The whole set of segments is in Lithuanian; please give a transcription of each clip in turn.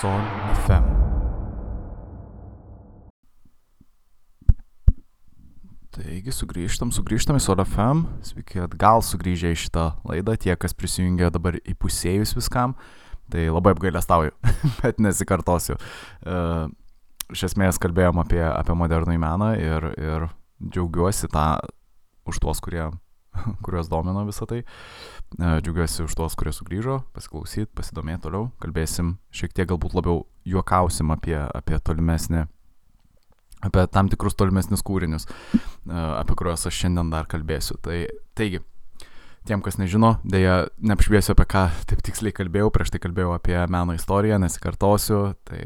Sol FM. Taigi sugrįžtam, sugrįžtam į Sol FM. Sveiki atgal sugrįžę į šitą laidą, tie, kas prisijungia dabar įpusėjus viskam. Tai labai apgailestauju, bet nesikartosiu. Uh, iš esmės kalbėjom apie, apie modernų meną ir, ir džiaugiuosi tą už tuos, kurie, kuriuos domino visą tai. Uh, džiaugiuosi už tuos, kurie sugrįžo, pasiklausyt, pasidomėti toliau. Kalbėsim šiek tiek galbūt labiau juokausim apie, apie tolimesnį apie tam tikrus tolimesnius kūrinius, apie kuriuos aš šiandien dar kalbėsiu. Tai, taigi, tiem, kas nežino, dėja, neapšviesiu apie ką taip tiksliai kalbėjau, prieš tai kalbėjau apie meno istoriją, nesikartosiu, tai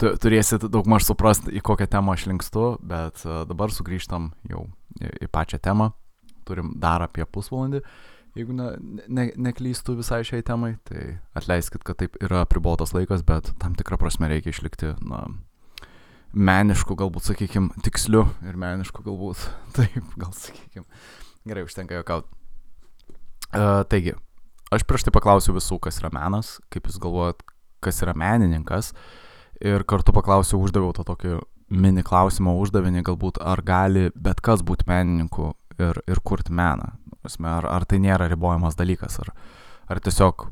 tu, turėsit daug maž suprast, į kokią temą aš linkstu, bet dabar sugrįžtam jau į pačią temą, turim dar apie pusvalandį. Jeigu ne, ne, neklystų visai šiai temai, tai atleiskit, kad taip yra pribotas laikas, bet tam tikrą prasme reikia išlikti, na, menišku, galbūt, sakykime, tiksliu ir menišku, galbūt, taip, gal sakykime. Gerai, užtenka jokauti. Uh, taigi, aš prieš tai paklausiau visų, kas yra menas, kaip jūs galvojat, kas yra menininkas. Ir kartu paklausiau, uždaviau tą tokį mini klausimą uždavinį, galbūt ar gali bet kas būti menininku ir, ir kurti meną. Ar, ar tai nėra ribojamas dalykas, ar, ar tiesiog,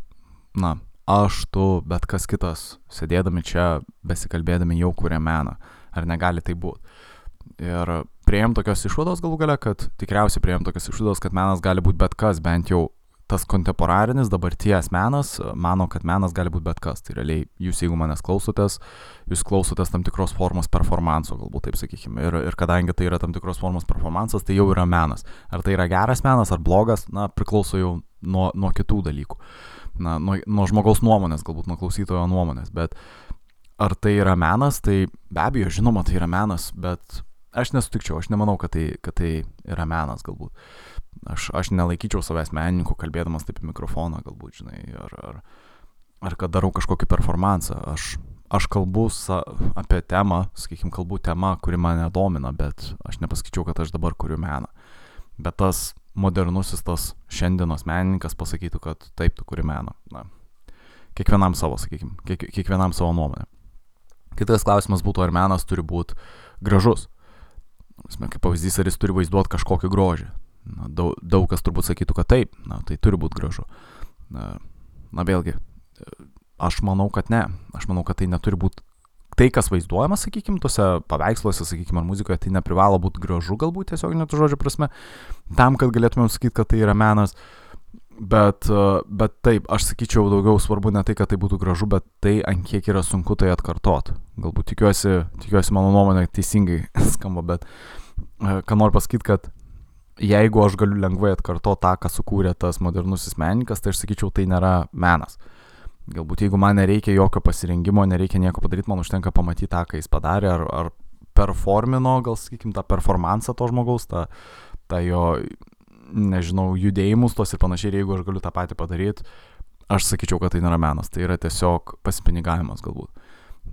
na, aš, tu, bet kas kitas, sėdėdami čia, besikalbėdami jau kuria meną. Ar negali tai būti? Ir prieėm tokios išvados galų gale, kad tikriausiai prieėm tokios išvados, kad menas gali būti bet kas, bent jau tas kontemporarinis dabarties menas mano, kad menas gali būti bet kas. Tai realiai jūs, jeigu manęs klausotės, jūs klausotės tam tikros formos performanso, galbūt taip sakykime. Ir, ir kadangi tai yra tam tikros formos performansas, tai jau yra menas. Ar tai yra geras menas ar blogas, na, priklauso jau nuo, nuo kitų dalykų. Na, nuo, nuo žmogaus nuomonės, galbūt nuo klausytojo nuomonės. Bet ar tai yra menas, tai be abejo, žinoma, tai yra menas, bet aš nesutikčiau, aš nemanau, kad tai, kad tai yra menas galbūt. Aš, aš nelaikyčiau savęs menininku, kalbėdamas taip į mikrofoną, galbūt, žinai, ar, ar, ar kad darau kažkokį performansą. Aš, aš kalbu sa, apie temą, sakykime, kalbu temą, kuri mane domina, bet aš nepasakyčiau, kad aš dabar kuriu meną. Bet tas modernusis, tas šiandienos menininkas pasakytų, kad taip, tu kuri meną. Na, kiekvienam savo, sakykime, kiek, kiekvienam savo nuomonę. Kitas klausimas būtų, ar menas turi būti gražus. Kaip pavyzdys, ar jis turi vaizduoti kažkokį grožį. Na, daug, daug kas turbūt sakytų, kad taip, na, tai turi būti gražu. Na, na vėlgi, aš manau, kad ne. Aš manau, kad tai neturi būti tai, kas vaizduojama, sakykime, tose paveiksluose, sakykime, ar muzikoje, tai neprivalo būti gražu, galbūt tiesiog net žodžio prasme, tam, kad galėtumėm sakyti, kad tai yra menas. Bet, bet taip, aš sakyčiau, daugiau svarbu ne tai, kad tai būtų gražu, bet tai, ant kiek yra sunku tai atkartot. Galbūt tikiuosi, tikiuosi mano nuomonė teisingai skamba, bet ką noriu pasakyti, kad jeigu aš galiu lengvai atkartoti tą, ką sukūrė tas modernusis menininkas, tai aš sakyčiau, tai nėra menas. Galbūt jeigu man nereikia jokio pasirinkimo, nereikia nieko padaryti, man užtenka pamatyti tą, ką jis padarė, ar, ar performino, gal sakykim, tą performansą to žmogaus, tą, tą jo, nežinau, judėjimus tos ir panašiai, ir jeigu aš galiu tą patį padaryti, aš sakyčiau, kad tai nėra menas, tai yra tiesiog pasipinigavimas galbūt.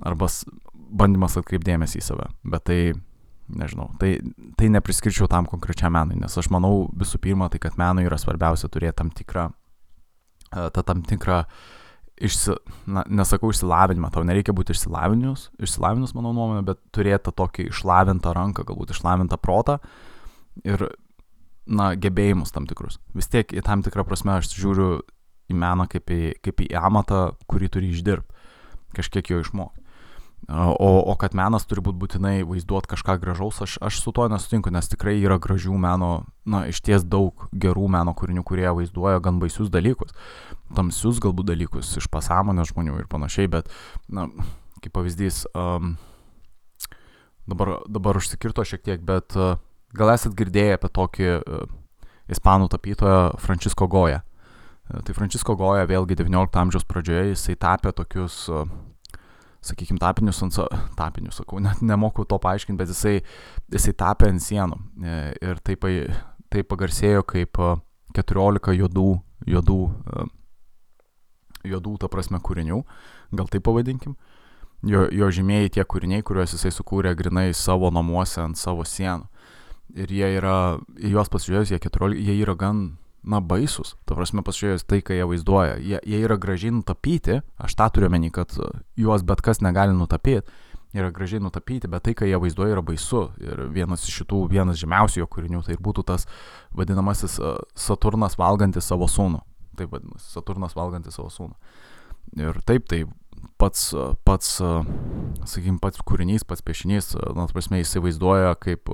Arba bandymas atkreipdėmėsi į save. Bet tai nežinau, tai, tai nepriskirčiau tam konkrečiam menui, nes aš manau visų pirma, tai kad menui yra svarbiausia turėti tam tikrą, tą tam tikrą, išsi, na, nesakau išsilavinimą, tau nereikia būti išsilavinus, išsilavinus mano nuomonė, bet turėti tą tokį išlavintą ranką, galbūt išlavintą protą ir, na, gebėjimus tam tikrus. Vis tiek į tam tikrą prasme aš žiūriu į meną kaip į, kaip į amatą, kurį turi išdirbti, kažkiek jo išmokti. O, o kad menas turi būti būtinai vaizduoti kažką gražaus, aš, aš su to nesutinku, nes tikrai yra gražių meno, na, iš ties daug gerų meno kūrinių, kurie vaizduoja gan baisius dalykus, tamsius galbūt dalykus iš pasąmonės žmonių ir panašiai, bet, na, kaip pavyzdys, um, dabar, dabar užsikirto šiek tiek, bet uh, gal esat girdėję apie tokį uh, ispanų tapytoją Francisco Goja. Uh, tai Francisco Goja vėlgi XIX amžiaus pradžioje jisai tapė tokius uh, sakykime, tapinius ant, tapinius, sakau, net nemoku to paaiškinti, bet jisai, jisai tapė ant sienų. E, ir tai, tai pagarsėjo kaip 14 juodų, juodų, e, juodų, ta prasme, kūrinių, gal tai pavadinkim. Jo, jo žymėjai tie kūriniai, kuriuos jisai sukūrė grinai savo namuose ant savo sienų. Ir jie yra, juos pasižiūrėjus, jie 14, jie yra gan, na, baisus. Ta prasme, pasižiūrėjus tai, ką jie vaizduoja. Jie, jie yra gražiai nutapyti, aš tą turiu meni, kad juos bet kas negali nutapyti. Yra gražiai nutapyti, bet tai, ką jie vaizduoja, yra baisu. Ir vienas iš šitų, vienas žymiausių jo kūrinių, tai būtų tas vadinamasis Saturnas valgantis savo sūnų. Taip vadinasi, Saturnas valgantis savo sūnų. Ir taip, tai pats, pats sakykime, pats kūrinys, pats piešinys, na, prasme, įsivaizduoja kaip,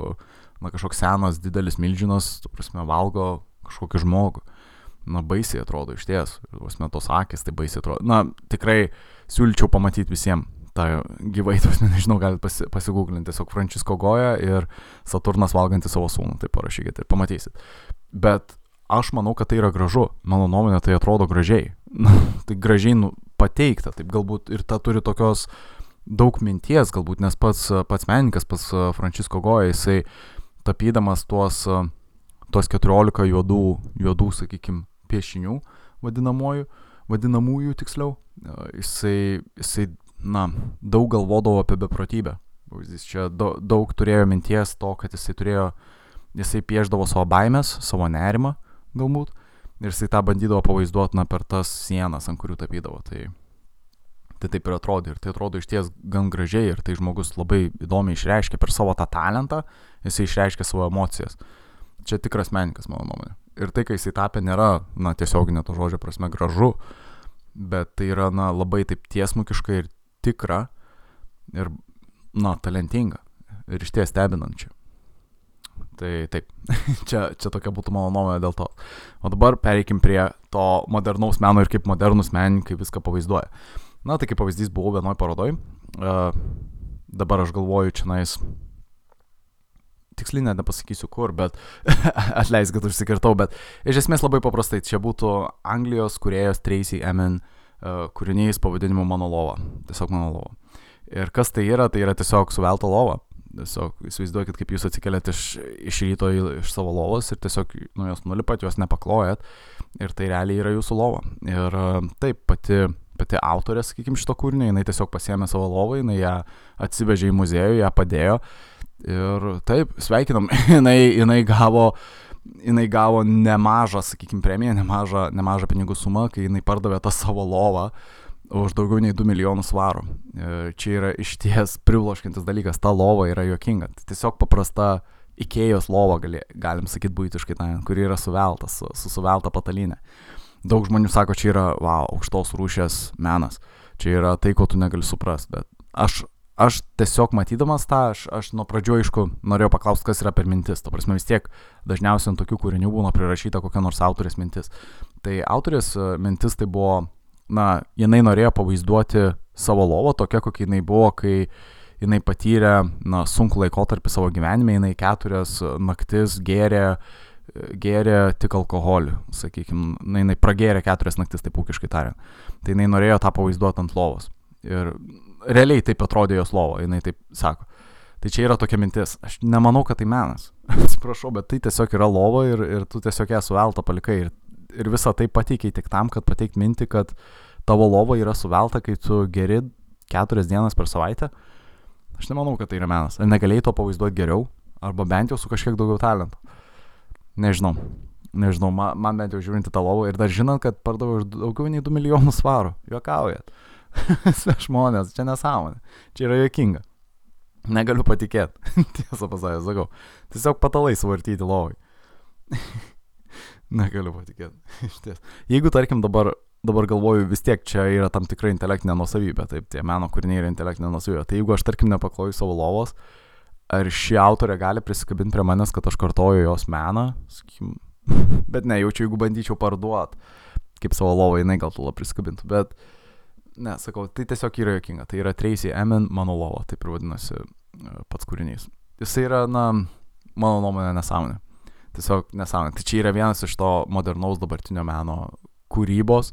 na, kažkoks senas, didelis milžinas, prasme, valgo kažkokį žmogų. Na, baisiai atrodo iš ties, prasme, tos akis, tai baisiai atrodo. Na, tikrai siūlyčiau pamatyti visiems tą gyvai, tos, nežinau, galite pasi, pasigūglinti, tiesiog Frančisko Goja ir Saturnas valgantis savo sūnų, tai parašykite ir pamatysit. Bet aš manau, kad tai yra gražu, mano nuomonė tai atrodo gražiai. Na, tai gražiai nu, pateikta, taip galbūt ir ta turi tokios daug minties, galbūt, nes pats, pats menininkas, pats Frančisko Goja, jisai tapydamas tuos, tuos 14 juodų, juodų sakykime, piešinių, vadinamųjų, vadinamųjų tiksliau, jisai, jisai, na, daug galvodavo apie beprotybę. Jis čia daug turėjo minties to, kad jisai turėjo, jisai pieždavo savo baimės, savo nerimą, galbūt, ir jisai tą bandydavo pavaizduoti, na, per tas sienas, ant kurių tapydavo. Tai, tai taip ir atrodo, ir tai atrodo iš ties gan gražiai, ir tai žmogus labai įdomiai išreiškia per savo tą talentą, jisai išreiškia savo emocijas. Čia tikras menininkas, mano nuomonė. Ir tai, kai jisai tapė, nėra, na, tiesioginė to žodžio prasme gražu, bet tai yra, na, labai taip tiesmukiška ir tikra, ir, na, talentinga, ir iš ties stebinančia. Tai taip, čia, čia tokia būtų mano nuomonė dėl to. O dabar pereikim prie to modernaus meno ir kaip modernus menininkai viską pavaizduoja. Na, tai kaip pavyzdys buvau vienoj parodoj. Uh, dabar aš galvoju, čia nais. Tiksliai net nepasakysiu kur, bet atleisk, kad užsikirtau, bet iš esmės labai paprastai. Čia būtų Anglijos kuriejos Tracy Emin uh, kūrinys pavadinimu Mano lova. Tiesiog Mano lova. Ir kas tai yra, tai yra tiesiog suvelta lova Tiesiog įsivaizduokit, kaip jūs atsikeliat iš, iš ryto iš savo lovos ir tiesiog nuo jos nulipat, jos nepaklojat ir tai realiai yra jūsų lova. Ir taip, pati, pati autorė, sakykime, šito kūrinio, jinai tiesiog pasiemė savo lovą, jinai ją atsivežė į muziejų, ją padėjo ir taip, sveikinam, jinai, jinai gavo jinai gavo nemažą, sakykime, premiją, nemažą, nemažą pinigų sumą, kai jinai pardavė tą savo lovą už daugiau nei 2 milijonus svarų. E, čia yra iš ties privloškintis dalykas, ta lova yra juokinga. Tai tiesiog paprasta Ikėjos lova, gali, galim sakyti būtiškai, kuri yra suvelta, su, su suvelta patalinė. Daug žmonių sako, čia yra, wow, aukštos rūšės menas. Čia yra tai, ko tu negali suprasti, bet aš, aš tiesiog matydamas tą, aš, aš nuo pradžio, aišku, norėjau paklausti, kas yra per mintis. Ta prasme, vis tiek dažniausiai ant tokių kūrinių būna prirašyta kokia nors autorės mintis. Tai autorės e, mintis tai buvo na, jinai norėjo pavaizduoti savo lovą tokia, kokia jinai buvo, kai jinai patyrė, na, sunku laikotarpį savo gyvenime, jinai keturias naktis gėrė, gėrė tik alkoholį, sakykime, na, jinai pragėrė keturias naktis, taip ūkiškai tariant. Tai jinai norėjo tą pavaizduoti ant lovos. Ir realiai taip atrodė jos lovo, jinai taip sako. Tai čia yra tokia mintis. Aš nemanau, kad tai menas. Atsiprašau, bet tai tiesiog yra lova ir, ir tu tiesiog ją suveltą palikai. Ir ir visą tai pateikiai tik tam, kad pateik minti, kad tavo lova yra suvelta, kai tu geri keturias dienas per savaitę. Aš nemanau, kad tai yra menas. Ar negalėjai to pavaizduoti geriau, arba bent jau su kažkiek daugiau talento. Nežinau. Nežinau, man, man bent jau žiūrinti tą lovą ir dar žinant, kad pardaviau už daugiau nei 2 milijonus svarų. Juokaujat. Žmonės, čia nesąmonė. Čia yra juokinga. Negaliu patikėti. Tiesą pasakęs, sakau. Tiesiog patalai suvartyti lovai. Negaliu patikėti. Iš ties. Jeigu, tarkim, dabar, dabar galvoju, vis tiek čia yra tam tikra intelektinė nusavybė, taip, tie meno kūriniai yra intelektinė nusavybė. Tai jeigu aš, tarkim, nepakloju savo lovos, ar ši autorė gali prisikabinti prie manęs, kad aš kartoju jos meną, sakykim, bet ne, jaučiu, jeigu bandyčiau parduot, kaip savo lovą jinai gal tula prisikabintų, bet, ne, sakau, tai tiesiog yra jokinga. Tai yra Tracy Emin mano lova, taip ir vadinasi e, pats kūrinys. Jisai yra, na, mano nuomonė nesąmonė tiesiog nesąmonė. Tai čia yra vienas iš to modernaus dabartinio meno kūrybos,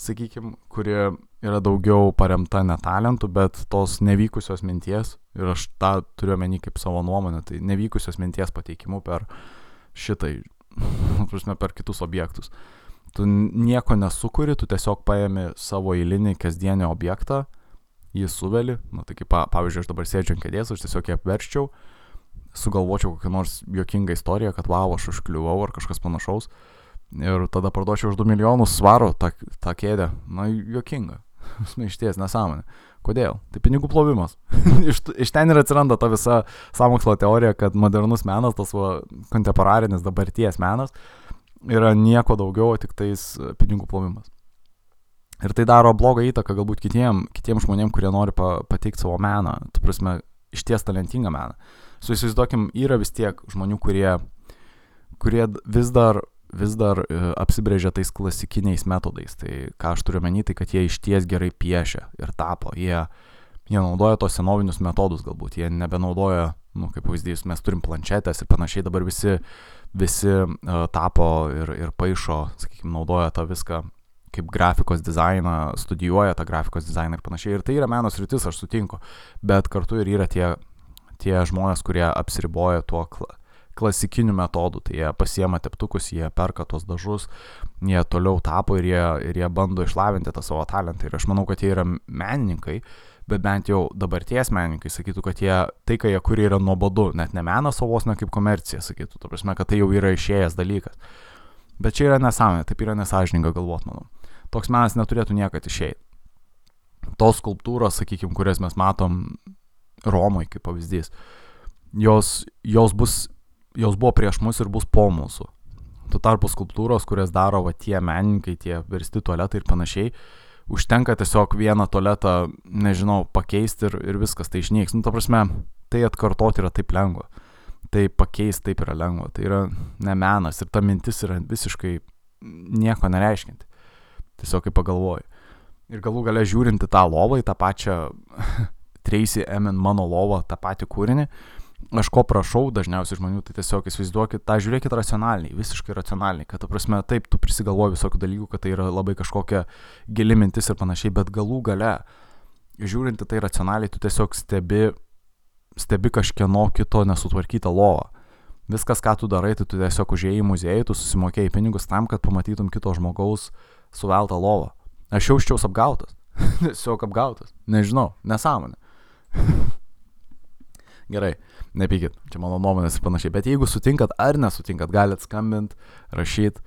sakykime, kuri yra daugiau paremta ne talentu, bet tos nevykusios minties, ir aš tą turiu omeny kaip savo nuomonę, tai nevykusios minties pateikimu per šitai, prasme, per kitus objektus. Tu nieko nesukuri, tu tiesiog paėmi savo eilinį kasdienį objektą, jį suveli, na tai kaip, pavyzdžiui, aš dabar sėdžiu ant kėdės, aš tiesiog ją apverščiau, sugalvočiau kokią nors juokingą istoriją, kad wow, aš užkliuvau ar kažkas panašaus, ir tada parduočiau už 2 milijonus svarų tą, tą kėdę. Na, juokinga. iš ties nesąmonė. Kodėl? Tai pinigų plovimas. iš, iš ten ir atsiranda ta visa samokslo teorija, kad modernus menas, tas va, kontemporarinis dabarties menas, yra nieko daugiau, tik tais pinigų plovimas. Ir tai daro blogą įtaką galbūt kitiem, kitiem žmonėm, kurie nori pa, pateikti savo meną, tu prasme, iš ties talentingą meną. Su įsivaizduokim, yra vis tiek žmonių, kurie, kurie vis dar vis dar e, apsibrėžia tais klasikiniais metodais. Tai ką aš turiu menį, tai kad jie iš ties gerai piešia ir tapo. Jie, jie naudoja tos senovinius metodus galbūt, jie nebenaudoja, nu, kaip pavyzdys, mes turim planšetės ir panašiai dabar visi, visi uh, tapo ir, ir paaišo, sakykime, naudoja tą viską kaip grafikos dizainą, studijuoja tą grafikos dizainą ir panašiai. Ir tai yra menos rytis, aš sutinku. Bet kartu ir yra tie, tie žmonės, kurie apsiriboja tuo kla klasikinių metodų, tai jie pasiema teptukus, jie perka tos dažus, jie toliau tapo ir jie, ir jie bando išlavinti tą savo talentą. Ir aš manau, kad jie yra menininkai, bet bent jau dabarties menininkai sakytų, kad jie, tai, ką jie kuria, yra nuobodu, net ne menas, o vos ne kaip komercija, sakytų, ta prasme, kad tai jau yra išėjęs dalykas. Bet čia yra nesąmonė, taip yra nesažininga galvot, manau. Toks menas neturėtų niekad išeiti. Tos skulptūros, sakykime, kurias mes matom Romoje kaip pavyzdys, jos, jos bus jos buvo prieš mus ir bus po mūsų. Tuo tarpu skulptūros, kurias daro va, tie menininkai, tie versti tualetai ir panašiai, užtenka tiesiog vieną tualetą, nežinau, pakeisti ir, ir viskas tai išnyks. Nu, ta prasme, tai atkartoti yra taip lengva. Tai pakeisti taip yra lengva. Tai yra ne menas ir ta mintis yra visiškai nieko nereiškinti. Tiesiog kaip pagalvoju. Ir galų gale žiūrinti tą lovą, į tą pačią Tracy Emin mano lovą, tą patį kūrinį, aš ko prašau dažniausiai žmonių, tai tiesiog įsivaizduokit tą, žiūrėkit racionaliai, visiškai racionaliai, kad, ta prasme, taip, tu prisigalvoji visokių dalykų, kad tai yra labai kažkokia gili mintis ir panašiai, bet galų gale, žiūrinti tai racionaliai, tu tiesiog stebi, stebi kažkieno kito nesutvarkytą lovą. Viskas, ką tu darai, tai tu tiesiog užėjai į muziejų, tu susimokėjai pinigus tam, kad pamatytum kito žmogaus suveltą lovą. Aš jaučiausi apgautas. tiesiog apgautas. Nežinau, nesąmonė. Gerai, nepykit, čia mano nuomonės ir panašiai, bet jeigu sutinkat ar nesutinkat, galite skambinti, rašyti,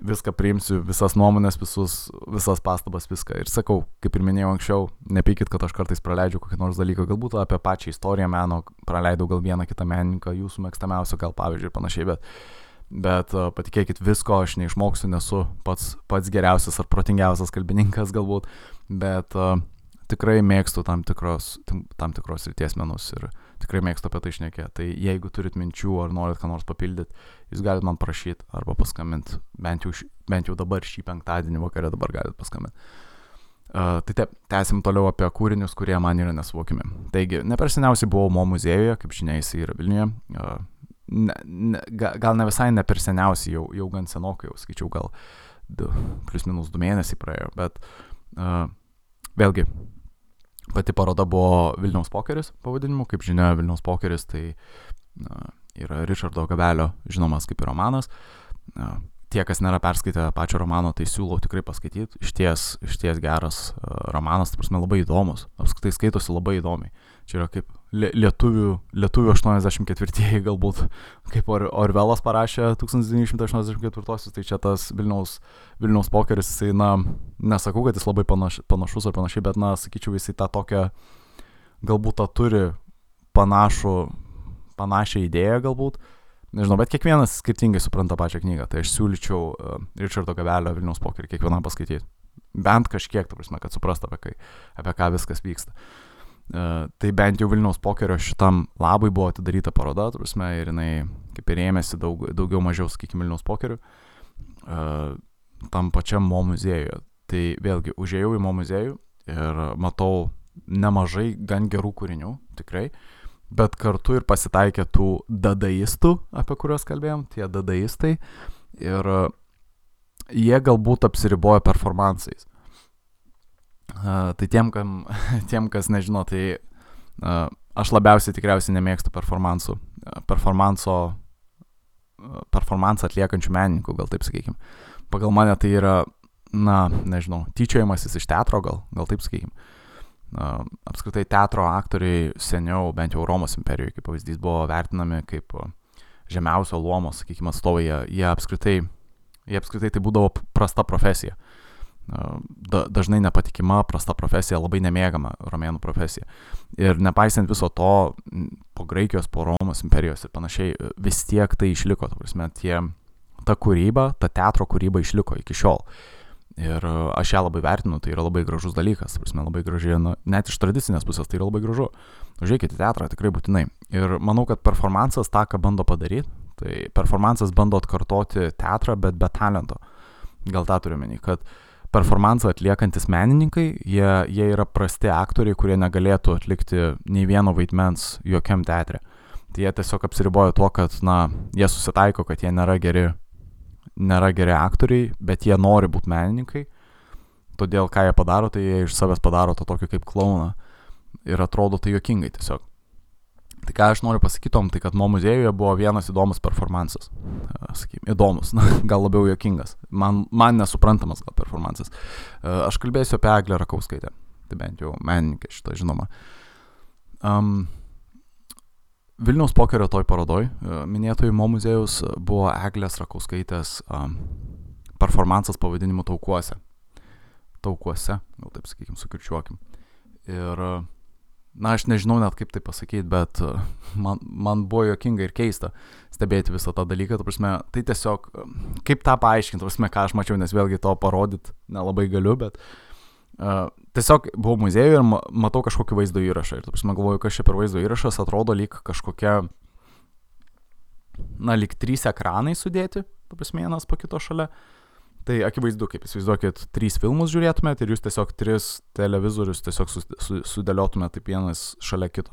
viską priimsiu, visas nuomonės, visus, visas pastabas, viską. Ir sakau, kaip ir minėjau anksčiau, nepykit, kad aš kartais praleidžiu kokį nors dalyką, galbūt apie pačią istoriją meno, praleidau gal vieną kitą menininką, jūsų mėgstamiausio gal pavyzdžiui ir panašiai, bet, bet uh, patikėkit, visko aš neišmoksiu, nesu pats, pats geriausias ar protingiausias kalbininkas galbūt, bet uh, tikrai mėgstu tam tikros, tam tikros ryties menus ir tikrai mėgstu apie tai išnekėti. Tai jeigu turit minčių ar norit ką nors papildyti, jūs galite man prašyti arba paskambinti, bent jau, bent jau dabar šį penktadienį vakarą dabar galite paskambinti. Uh, tai taip, tęsim toliau apie kūrinius, kurie man yra nesuvokimi. Taigi, ne per seniausiai buvau Mo muziejuje, kaip žinia, jis yra Vilniuje. Uh, ne, ne, gal ne visai ne per seniausiai, jau, jau gan senokai, jau skaičiau, gal du, plus minus du mėnesiai praėjo, bet uh, vėlgi, Pati paroda buvo Vilniaus pokeris pavadinimu, kaip žinia, Vilniaus pokeris tai na, yra Richardo Gabelio žinomas kaip ir romanas. Na, tie, kas nėra perskaitę pačio romano, tai siūlau tikrai paskaityti. Iš ties, iš ties geras uh, romanas, tai prasme labai įdomus, apskritai skaitosi labai įdomiai. Čia yra kaip lietuvių, lietuvių 84-ieji galbūt, kaip Or Orvelas parašė 1984, tai čia tas Vilniaus, Vilniaus pokeris, jisai, na, nesakau, kad jis labai panaš, panašus ar panašiai, bet, na, sakyčiau, jisai tą tokią, galbūt tą turi panašų, panašią idėją galbūt, nežinau, bet kiekvienas skirtingai supranta pačią knygą, tai aš siūlyčiau uh, Richardo Gavelio Vilniaus pokerį kiekvienam paskaityti. Bent kažkiek, ta prasme, kad suprastų, apie, kai, apie ką viskas vyksta. Uh, tai bent jau Vilniaus pokerio šitam labui buvo atidaryta paroda, turusme, ir jinai kaip ir ėmėsi daug, daugiau mažiau, sakykime, Vilniaus pokerių uh, tam pačiam Mo muziejuje. Tai vėlgi, užėjau į Mo muziejų ir matau nemažai gan gerų kūrinių, tikrai, bet kartu ir pasitaikė tų dadaistų, apie kuriuos kalbėjom, tie dadaistai, ir jie galbūt apsiribojo performansais. Uh, tai tiem, kam, tiem, kas nežino, tai uh, aš labiausiai tikriausiai nemėgstu performansų. Uh, performanso, uh, performansą atliekančių menininkų, gal taip sakykime. Pagal mane tai yra, na, nežinau, tyčiojimasis iš teatro, gal, gal taip sakykime. Uh, apskritai teatro aktoriai seniau, bent jau Romos imperijoje, kaip pavyzdys, buvo vertinami kaip žemiausio luomo, sakykime, atstovai. Jie, jie apskritai jie apskritai tai būdavo prasta profesija. Da, dažnai nepatikima, prasta profesija, labai nemėgama romėnų profesija. Ir nepaisant viso to, po Graikijos, po Romos imperijos ir panašiai, vis tiek tai išliko, ta prasme, tie, ta kūryba, ta teatro kūryba išliko iki šiol. Ir aš ją labai vertinu, tai yra labai gražus dalykas, prasme, labai graži, na, net iš tradicinės pusės tai yra labai gražu. Užėjkite teatrą, tikrai būtinai. Ir manau, kad performances tą, ką bando padaryti, tai performances bando atkartoti teatrą, bet be talento. Gal tą turiu menį, kad uh, performansą atliekantis menininkai, jie, jie yra prasti aktoriai, kurie negalėtų atlikti nei vieno vaidmens jokiam teatre. Tai jie tiesiog apsiribojo tuo, kad, na, jie susitaiko, kad jie nėra geri, nėra geri aktoriai, bet jie nori būti menininkai. Todėl, ką jie padaro, tai jie iš savęs padaro to tokio kaip klauną. Ir atrodo tai jokingai tiesiog. Tai ką aš noriu pasakytom, tai kad Mo muziejuje buvo vienas įdomus performances. Sakykime, įdomus, na, gal labiau jokingas. Man, man nesuprantamas gal performances. Aš kalbėsiu apie Eglę Rakauskaitę. Tai bent jau menininkė šitą žinoma. Um, Vilniaus pokerio toj parodoj, minėtojų Mo muziejaus, buvo Eglės Rakauskaitės um, performances pavadinimu Taukuose. Taukuose, gal taip sakykime, sukirčiuokim. Ir uh, na, aš nežinau net kaip tai pasakyti, bet e, man, man buvo jokinga ir keista stebėti visą tą dalyką. Prasme, tai tiesiog, e, kaip tą paaiškinti, prasme, ką aš mačiau, nes vėlgi to parodyti nelabai galiu, bet uh, tiesiog buvau muziejuje ir matau kažkokį vaizdo įrašą. Ir, prasme, galvoju, kas čia per vaizdo įrašas atrodo lyg kažkokia, na, lyg trys ekranai sudėti, prasme, vienas po kito šalia. Uh, Tai akivaizdu, kaip įsivaizduokit, trys filmus žiūrėtumėt ir jūs tiesiog tris televizorius tiesiog sudėliotumėt taip vienas šalia kito,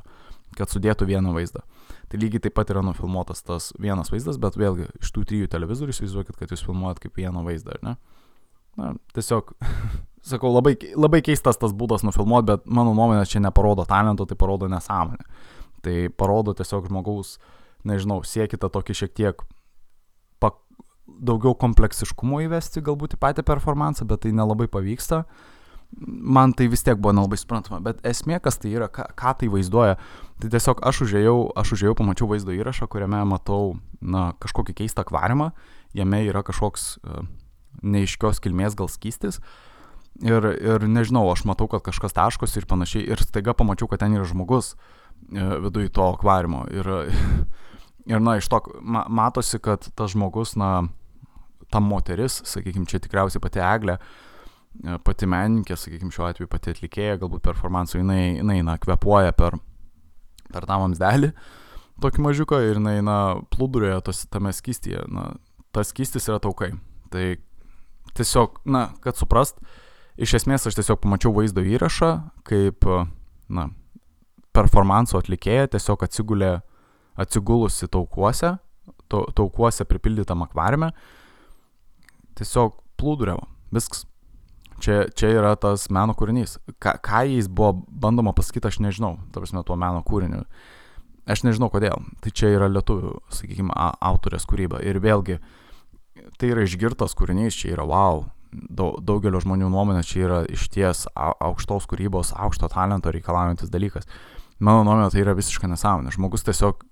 kad sudėtų vieną vaizdą. Tai lygiai taip pat yra nufilmuotas tas vienas vaizdas, bet vėlgi iš tų trijų televizorių įsivaizduokit, kad jūs filmuojat kaip vieną vaizdą, ar ne? Na, tiesiog, sakau, labai, labai keistas tas būdas nufilmuoti, bet mano nuomonė čia neparodo talento, tai parodo nesąmonę. Tai parodo tiesiog žmogaus, nežinau, siekite tokį šiek tiek daugiau kompleksiškumo įvesti galbūt į patį performansą, bet tai nelabai pavyksta. Man tai vis tiek buvo nelabai suprantama, bet esmė, kas tai yra, ką, ką tai vaizduoja, tai tiesiog aš užėjau, aš užėjau, pamačiau vaizdo įrašą, kuriame matau, na, kažkokį keistą akvariumą, jame yra kažkoks uh, neiškios kilmės gal skystis. Ir, ir nežinau, aš matau, kad kažkas taškosi ir panašiai, ir staiga pamačiau, kad ten yra žmogus uh, viduje to akvariumo. Ir, ir, na, iš to ma, matosi, kad tas žmogus, na, ta moteris, sakykime, čia tikriausiai pati Eglė, e, pati menininkė, sakykime, šiuo atveju pati atlikėja, galbūt performansų, jinai, jinai na, kvepuoja per, per tą vamsdelį, tokį mažiuką ir jinai, na, plūdurėje tos, tame skystyje, na, tas skystis yra taukai. Tai tiesiog, na, kad suprast, iš esmės aš tiesiog pamačiau vaizdo įrašą, kaip, na, performansų atlikėja tiesiog atsigulė, atsigulusi taukuose, taukuose pripildytam akvariume tiesiog plūduriavo. Viskas. Čia, čia yra tas meno kūrinys. Ka, ką jais buvo bandoma pasakyti, aš nežinau, ta prasme, tuo meno kūriniu. Aš nežinau kodėl. Tai čia yra lietuvių, sakykime, autorės kūryba. Ir vėlgi, tai yra išgirtas kūrinys, čia yra wow. Daugelio žmonių nuomonė čia yra išties aukštos kūrybos, aukšto talento reikalaujantis dalykas. Mano nuomonė tai yra visiškai nesąmonė. Žmogus tiesiog,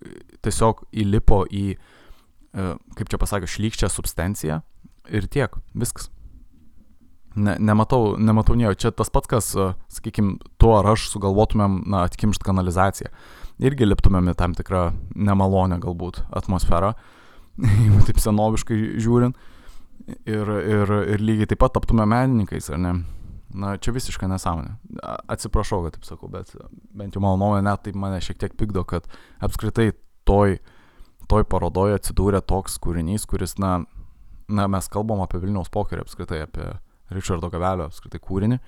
tiesiog įlipo į, e, kaip čia pasakė, šlykščią substanciją ir tiek, viskas. Ne, nematau, nematau nieko. Čia tas pats, kas, sakykime, tu ar aš sugalvotumėm, na, atkimšt kanalizaciją. Irgi liptumėm į tam tikrą nemalonę galbūt atmosferą, taip senoviškai žiūrint. Ir, ir, ir lygiai taip pat taptume menininkais, ar ne? Na, čia visiškai nesąmonė. Atsiprašau, kad taip sakau, bet bent jau mano nuomonė net taip mane šiek tiek pykdo, kad apskritai toj, toj parodoje atsidūrė toks kūrinys, kuris, na, na, mes kalbam apie Vilniaus pokerį apskritai, apie Richardo Gavelio apskritai kūrinį.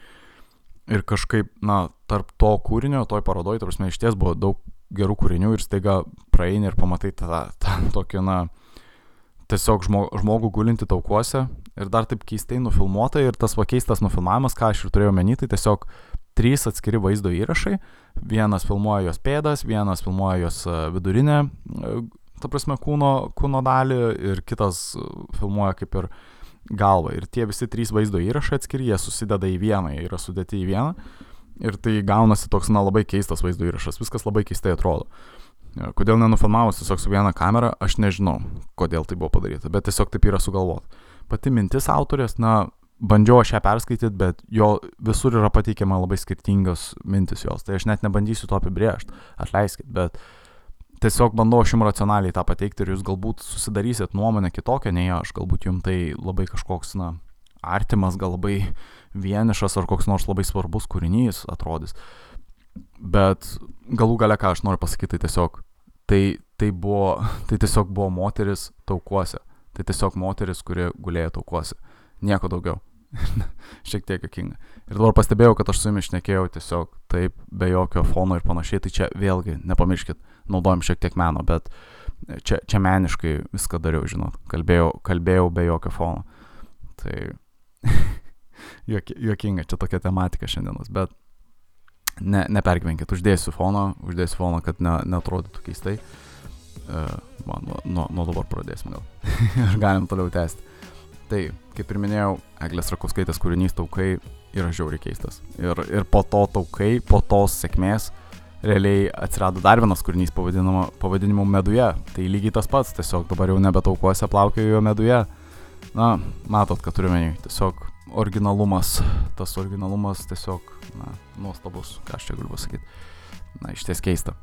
Ir kažkaip, na, tarp to kūrinio, toj parodoj, tarp iš ties buvo daug gerų kūrinių ir staiga praeini ir pamatai tą, tą tokį, na, tiesiog žmogų, gulinti taukuose ir dar taip keistai nufilmuota ir tas pakeistas nufilmavimas, ką aš ir turėjau menį, tai tiesiog trys atskiri vaizdo įrašai. Vienas filmuoja jos pėdas, vienas filmuoja jos e, vidurinę e, ta prasme, kūno, kūno dalį ir kitas uh, filmuoja kaip ir galvą. Ir tie visi trys vaizdo įrašai atskiri, jie susideda į vieną, jie yra sudėti į vieną. Ir tai gaunasi toks, na, labai keistas vaizdo įrašas, viskas labai keistai atrodo. Kodėl nenufilmavus tiesiog su viena kamera, aš nežinau, kodėl tai buvo padaryta, bet tiesiog taip yra sugalvota. pati mintis autorės, na, bandžiau aš ją perskaityti, bet jo visur yra pateikiama labai skirtingos mintis jos, tai aš net nebandysiu to apibriežti, atleiskit, bet tiesiog bandau aš jums racionaliai tą pateikti ir jūs galbūt susidarysit nuomonę kitokią nei aš, galbūt jums tai labai kažkoks, na, artimas, gal labai vienišas ar koks nors labai svarbus kūrinys atrodys. Bet galų gale, ką aš noriu pasakyti, tai tiesiog, tai, tai, buvo, tai tiesiog buvo moteris taukuose. Tai tiesiog moteris, kuri gulėjo taukuose. Nieko daugiau. Šiek tiek jokinga. Ir dabar pastebėjau, kad aš su jumis šnekėjau tiesiog taip, be jokio fono ir panašiai. Tai čia vėlgi, nepamirškit, naudojam šiek tiek meno, bet čia, čia meniškai viską dariau, žinot. Kalbėjau, kalbėjau be jokio fono. Tai juokinga, čia tokia tematika šiandienos, bet ne, nepergyvenkit, uždėsiu foną, uždėsiu foną, kad ne, netrodytų keistai. Uh, man, nuo, nuo dabar pradėsim gal. ir galim toliau tęsti. Tai, kaip ir minėjau, Eglės Rakauskaitės kūrinys taukai yra žiauriai keistas. Ir, ir po to taukai, po tos sėkmės, realiai atsirado dar vienas kūrinys pavadinimu meduje. Tai lygiai tas pats, tiesiog dabar jau nebe taukuose plaukioju jo meduje. Na, matot, kad turime tiesiog originalumas, tas originalumas tiesiog, na, nuostabus, ką aš čia galiu pasakyti. Na, iš ties keista.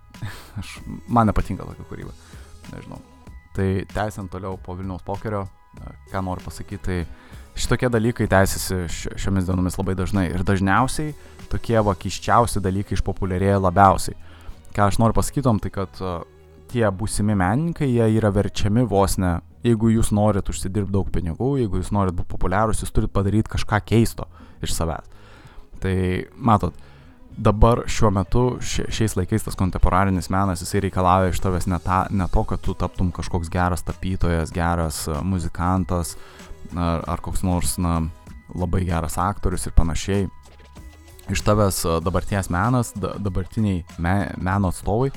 aš, man nepatinka tokia kūryba. Nežinau. Tai tęsiant toliau po Vilniaus pokerio, ką noriu pasakyti, tai šitokie dalykai tęsiasi šiomis dienomis labai dažnai. Ir dažniausiai tokie vakiščiausi dalykai išpopuliarėja labiausiai. Ką aš noriu pasakytom, tai kad tie būsimi menininkai, jie yra verčiami vos ne jeigu jūs norit užsidirbti daug pinigų, jeigu jūs norit būti populiarūs, jūs turit padaryti kažką keisto iš savęs. Tai matot, dabar šiuo metu, šiais laikais tas kontemporarinis menas, jisai reikalauja iš tavęs ne, ta, ne to, kad tu taptum kažkoks geras tapytojas, geras e, muzikantas ar, ar koks nors, na, labai geras aktorius ir panašiai. Iš tavęs e, dabarties menas, dabartiniai me, meno atstovai,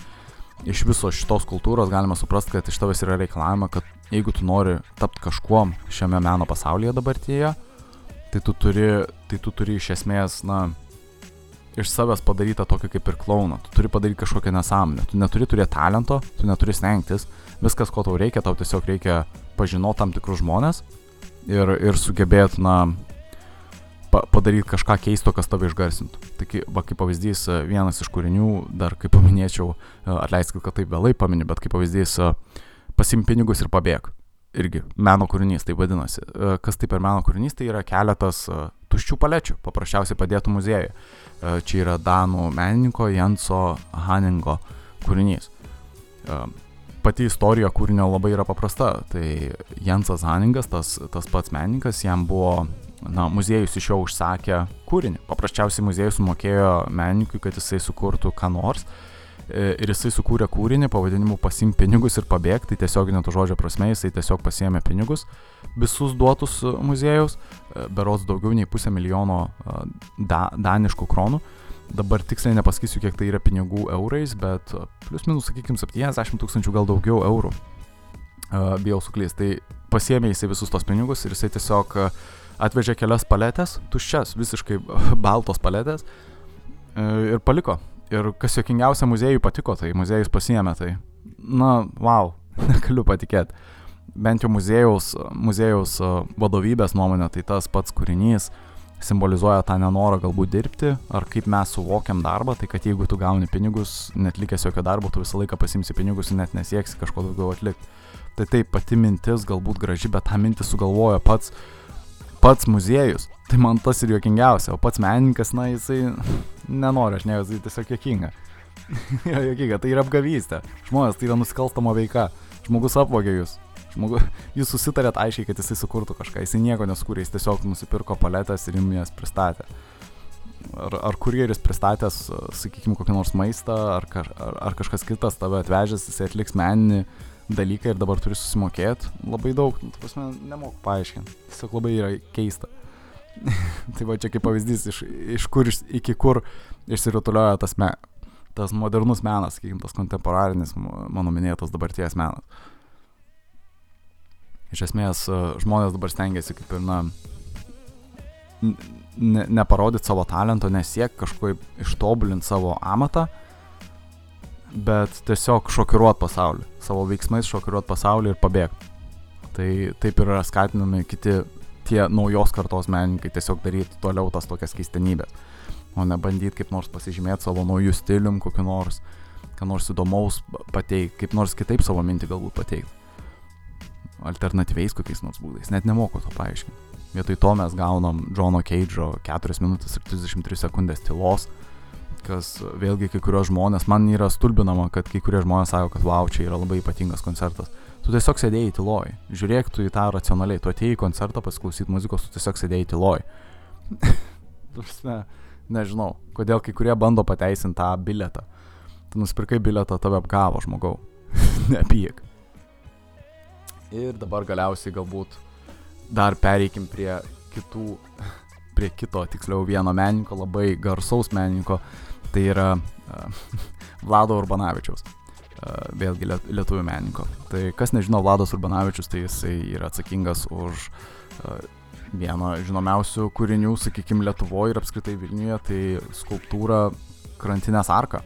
iš viso šitos kultūros galima suprasti, kad iš tavęs yra reikalavima, kad jeigu tu nori tapti kažkuom šiame meno pasaulyje dabartyje, tai tu turi, tai tu turi iš esmės, na, iš savęs padarytą tokį kaip ir klauną. Tu turi padaryti kažkokią nesąmonę. Tu neturi turėti talento, tu neturi stengtis. Viskas, ko tau reikia, tau tiesiog reikia pažinoti tam tikrus žmonės ir, ir sugebėti, na, pa, padaryti kažką keisto, kas tave išgarsintų. Tai, va, kaip pavyzdys, vienas iš kūrinių, dar kaip paminėčiau, atleiskit, kad taip vėlai pamini, bet kaip pavyzdys, uh, pasim pinigus ir pabėg. Irgi meno kūrinys tai vadinasi. E, kas tai per meno kūrinys, tai yra keletas e, tuščių palečių, paprasčiausiai padėtų muziejui. E, čia yra Danų menininko Jenso Haningo kūrinys. Pati istorija kūrinio labai yra paprasta. Tai Jensas Haningas, tas, tas pats menininkas, jam buvo, na, muziejus iš jo užsakė kūrinį. Paprasčiausiai muziejus sumokėjo menininkui, kad jisai sukurtų ką nors. Uh, E, ir jisai sukūrė kūrinį pavadinimu Pasim pinigus ir pabėg, tai tiesioginė to žodžio prasme, jisai tiesiog pasiemė pinigus, visus duotus e, muziejaus, e, berots daugiau nei pusę milijono da, daniškų kronų. Dabar tiksliai nepasakysiu, kiek tai yra pinigų eurais, bet plus minus, sakykime, 70 tūkstančių gal daugiau eurų. Bijau suklysti. Tai pasiemė jisai visus tos pinigus ir jisai tiesiog atvežė kelias paletės, tuščias, visiškai baltos paletės ir paliko Ir kas jokingiausia muziejui patiko, tai muziejus pasiemė tai. Na, wow, negaliu patikėti. Bent jau muziejaus, muziejaus vadovybės nuomonė, tai tas pats kūrinys simbolizuoja tą nenorą galbūt dirbti, ar kaip mes suvokiam darbą, tai kad jeigu tu gauni pinigus, net likęs jokio darbo, tu visą laiką pasimsi pinigus ir net nesieksi kažko daugiau atlikti. Tai taip, pati mintis galbūt graži, bet tą mintį sugalvojo pats, pats muziejus. Tai man tas ir juokingiausia, o pats menininkas, na, jisai nenori, aš ne, jisai tiesiog juokinga. jo, juokinga, tai yra apgavystė. Žmonės, tai yra nusikalstama veika. Žmogus apvogė jūs. Žmogu, jūs susitarėt aiškiai, kad jisai sukurtų kažką. Jisai nieko neskūrė, jis tiesiog nusipirko paletės ir jums jas pristatė. Ar, ar kurjeris pristatęs, sakykime, kokį nors maistą, ar, ar, ar kažkas kitas tave atvežęs, jisai atliks meninį dalyką ir dabar turi susimokėti labai daug, nu, tu prasme, nemoku paaiškinti. Tiesiog labai yra keista. tai va čia kaip pavyzdys, iš, iš kur iš, iki kur išsirutulioja tas, me, tas modernus menas, sakykim, tas kontemporarinis mano minėtas dabarties menas. Iš esmės, e, žmonės dabar stengiasi kaip ir, na, ne, neparodyti savo talento, nesiek kažkaip ištobulinti savo amatą, bet tiesiog šokiruot pasaulį, savo veiksmais šokiruot pasaulį ir pabėgti. Tai taip yra skatinami kiti tie naujos kartos menininkai tiesiog daryti toliau tas tokias keistenybės, o ne bandyti kaip nors pasižymėti savo naujų stilium, kokiu nors, ką nors įdomaus pateikti, kaip nors kitaip savo mintį galbūt pateikti. Alternatyviais kokiais nors būdais, net nemoku to paaiškinti. Vietoj to mes gaunam Johno Cage'o 4 minutės ir 33 sekundės tylos, kas vėlgi kai kurios žmonės, man yra stulbinama, kad kai kurie žmonės sako, kad wow, čia yra labai ypatingas koncertas. Tu tiesiog sėdėjai tyloj, žiūrėk tu į tą racionaliai, tu atėjai į koncertą pasiklausyti muzikos, tu tiesiog sėdėjai tyloj. ne, nežinau, kodėl kai kurie bando pateisinti tą biletą. Tu nusipirkai biletą, tave apgavo žmogau. Nepyk. Ir dabar galiausiai galbūt dar pereikim prie kitų, prie kito, tiksliau vieno menininko, labai garsaus menininko, tai yra uh, Vlado Urbanavičiaus. Uh, vėlgi lietuvių menininko. Tai kas nežino, Vladas Urbanavičius, tai jisai yra atsakingas už uh, vieno žinomiausių kūrinių, sakykime, Lietuvoje ir apskritai Vilniuje, tai skulptūra Krantinės arka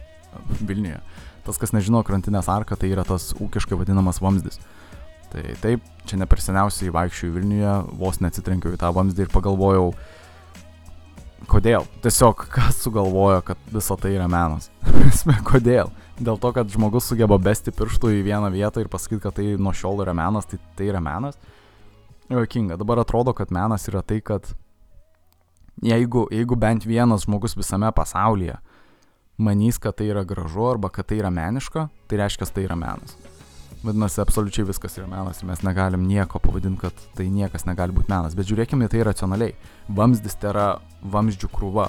Vilniuje. Tas, kas nežino, Krantinės arka, tai yra tas ūkiškai vadinamas vamzdis. Tai taip, čia ne per seniausiai vaikščiau Vilniuje, vos neatsitrenkiau į tą vamzdį ir pagalvojau, kodėl? Tiesiog kas sugalvojo, kad visa tai yra menas? kodėl? Dėl to, kad žmogus sugeba besti pirštų į vieną vietą ir pasakyti, kad tai nuo šiol yra menas, tai tai yra menas. Jokinga. Dabar atrodo, kad menas yra tai, kad jeigu, jeigu bent vienas žmogus visame pasaulyje manys, kad tai yra gražu arba kad tai yra meniška, tai reiškia, tai yra menas. Vadinasi, absoliučiai viskas yra menas ir mes negalim nieko pavadinti, kad tai niekas negali būti menas. Bet žiūrėkime tai racionaliai. Vamzdis tai yra vamzdžių krūva.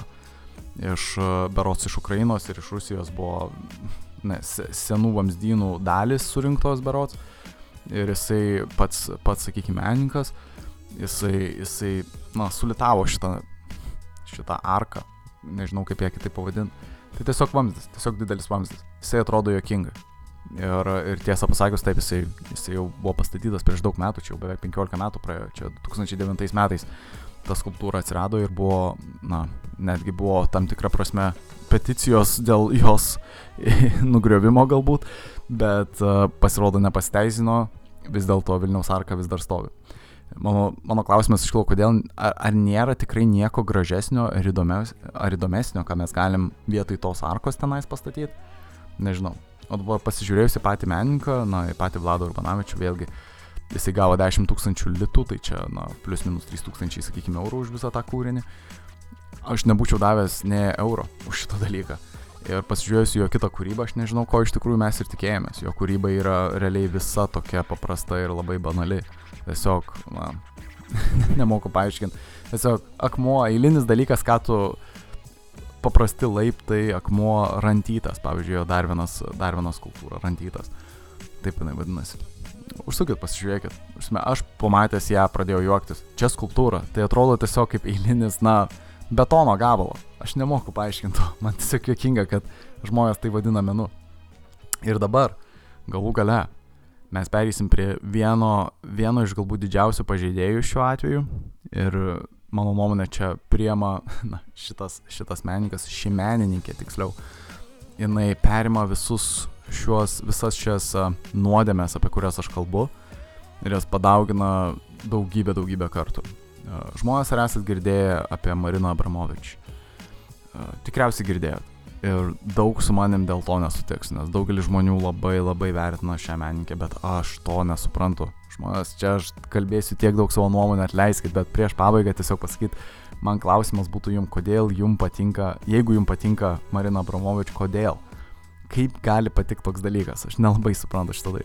Iš e, berots iš Ukrainos ir iš Rusijos buvo ne, senų vamzdynų dalis surinktos berots. Ir jisai pats, pats sakykime, menininkas, jisai, jisai na, sulitavo šitą, šitą arką. Nežinau, kaip ją kitaip pavadinti. Tai tiesiog vamzdis, tiesiog didelis vamzdis. Jisai atrodo jokingai. Ir, ir tiesą pasakius, taip, jisai, jisai jau buvo pastatytas prieš daug metų, čia jau beveik 15 metų praėjo, čia 2009 metais ta skulptūra atsirado ir buvo, na, netgi buvo tam tikra prasme peticijos dėl jos nugriovimo galbūt, bet uh, pasirodo nepasiteisino, vis dėlto Vilniaus arka vis dar stovi. Mano, mano klausimas iškilo, kodėl, ar, ar nėra tikrai nieko gražesnio ar, įdomes, ar įdomesnio, ką mes galim vietoj tos arkos tenais pastatyti? Nežinau. O dabar pasižiūrėjus į patį menininką, na, į patį Vladą Urbanavičių, vėlgi, jisai gavo 10 tūkstančių litų, tai čia, na, plus minus 3 tūkstančiai, sakykime, eurų už visą tą kūrinį. Aš nebūčiau davęs ne euro už šitą dalyką. Ir pasižiūrėjus jo kitą kūrybą, aš nežinau, ko iš tikrųjų mes ir tikėjomės. Jo kūryba yra realiai visa tokia paprasta ir labai banali. Tiesiog, na, nemoku paaiškinti. Tiesiog akmuo, eilinis dalykas, ką tu paprasti laiptai, akmuo, rantytas, pavyzdžiui, dar vienas, dar vienas skulptūra, rantytas. Taip jinai vadinasi. Užsukit, pasižiūrėkit. Aš pamatęs ją pradėjau juoktis. Čia skulptūra. Tai atrodo tiesiog kaip eilinis, na, betono gabalo. Aš nemoku paaiškinti. Man tiesiog juokinga, kad žmonės tai vadina menu. Ir dabar, galų gale, mes pereisim prie vieno, vieno iš galbūt didžiausių pažeidėjų šiuo atveju. Ir mano nuomonė, čia priema, na, šitas, šitas menininkas, ši menininkė tiksliau, jinai perima visus šiuos, visas šias nuodėmės, apie kurias aš kalbu, ir jas padaugina daugybę, daugybę kartų. Žmonės ar esat girdėję apie Mariną Abramovič? Tikriausiai girdėjot. Ir daug su manim dėl to nesutiks, nes daugelis žmonių labai labai vertina šią menininkę, bet aš to nesuprantu. Žmonės, čia aš kalbėsiu tiek daug savo nuomonę, atleiskit, bet prieš pabaigą tiesiog pasakyti, man klausimas būtų jum, kodėl jum patinka, jeigu jum patinka Marina Abramovič, kodėl? Kaip gali patikti toks dalykas? Aš nelabai suprantu šitą tai.